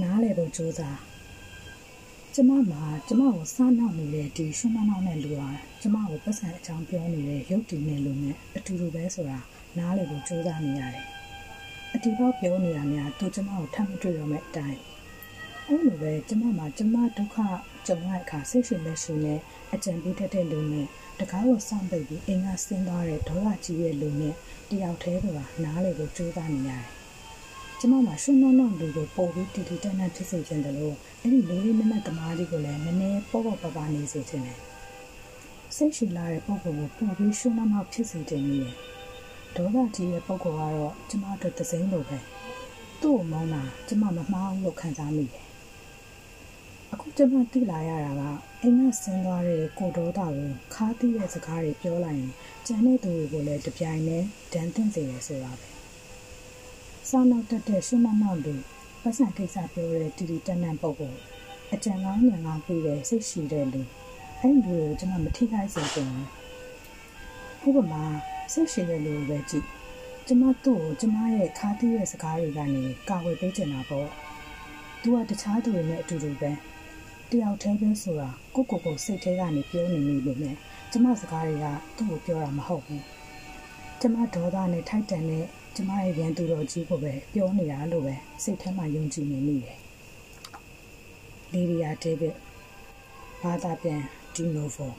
နားလေဖို့ကြိုးစားကျမမှာကျမကိုစားနောက်နေတဲ့ဒီရှင်းနောက်နဲ့လူဟာကျမကိုပတ်စံအကြောင်းပြောနေတဲ့ရုပ်တည်နေလို့နဲ့အတူတူပဲဆိုတာနားလေဖို့ကြိုးစားနေရတယ်အတူတော့ပြောနေတာများသူကျမကိုထပ်မတွေ့ရမယ့်အတိုင်းအဲ့လိုပဲကျမမှာကျမဒုက္ခကြုံရတဲ့အခါစိတ်ရှင်လက်ရှင်နဲ့အကြံပေးတတ်တဲ့လူနဲ့တကားကိုစောင့်ပိတ်ပြီးအိမ်ကဆင်းသွားတဲ့ဒေါသကြီးရဲ့လူနဲ့တယောက်တည်းကနားလေဖို့ကြိုးစားနေရတယ် ကျမမှာရှင်နှောင်းနှောင်းလူကိုပို့ပြီးတီတီတန်းတန်းဖြစ်စေချင်တယ်လို့အဲ့ဒီလူလေးနမသမားကြီးကိုလည်းနည်းနည်းပေါ့ပေါ့ပါပါနေစေချင်တယ်စိတ်ရှိလာတဲ့ပုံကိုပို့ပြီးရှင်နှောင်းနှောင်းဖြစ်စေချင်နေတယ်ဒေါသကြီးရဲ့ပုံကတော့ကျမတို့သစိမ်းလိုပဲသူ့ကိုမောင်းတာကျမမမှားဘူးလို့ခံစားမိတယ်အခုကျမသိလာရတာကအိမ်ကဆင်းသွားတဲ့ကိုဒေါသကိုခါးသီးတဲ့စကားတွေပြောလိုက်ရင်ကျန်တဲ့သူတွေကိုလည်းတပြိုင်တည်းဒဏ်သင့်စေရဆိုတာပဲ စောင်းနောက်တက်တဲ့ရှုမနောက်လူပတ်စံကိစ္စပြောတဲ့တီတီတန်တန်ပုံကိုအကြံကောင်းဉာဏ်ကောင်းပြီးတဲ့စိတ်ရှိတဲ့လူအဲ့ဒီလူကိုကျမမထိခိုက်စေချင်ဘူးဥပမာစိတ်ရှိတဲ့လူကိုပဲကြည့်ကျမသူ့ကိုကျမရဲ့ခါးသီးရဲ့စကားတွေကနေကာဝယ်ပေးချင်တာပေါ့သူကတခြားသူတွေနဲ့အတူတူပဲတယောက်တည်းပဲဆိုတာကိုကိုကိုစိတ်ထဲကနေပြောနေနေလို့နဲ့ကျမစကားတွေကသူ့ကိုပြောတာမဟုတ်ဘူး ကျမဒေါသနဲ့ထိုက်တန်တဲ့ကျမရဲ့ရန်သူတော်ကြီးကိုပဲပြောနေတာလို့ပဲစိတ်ထဲမှာယုံကြည်နေမိတယ်လီရီယာဒေးဗစ်ဘာသာပြန်ဒီနိုဗို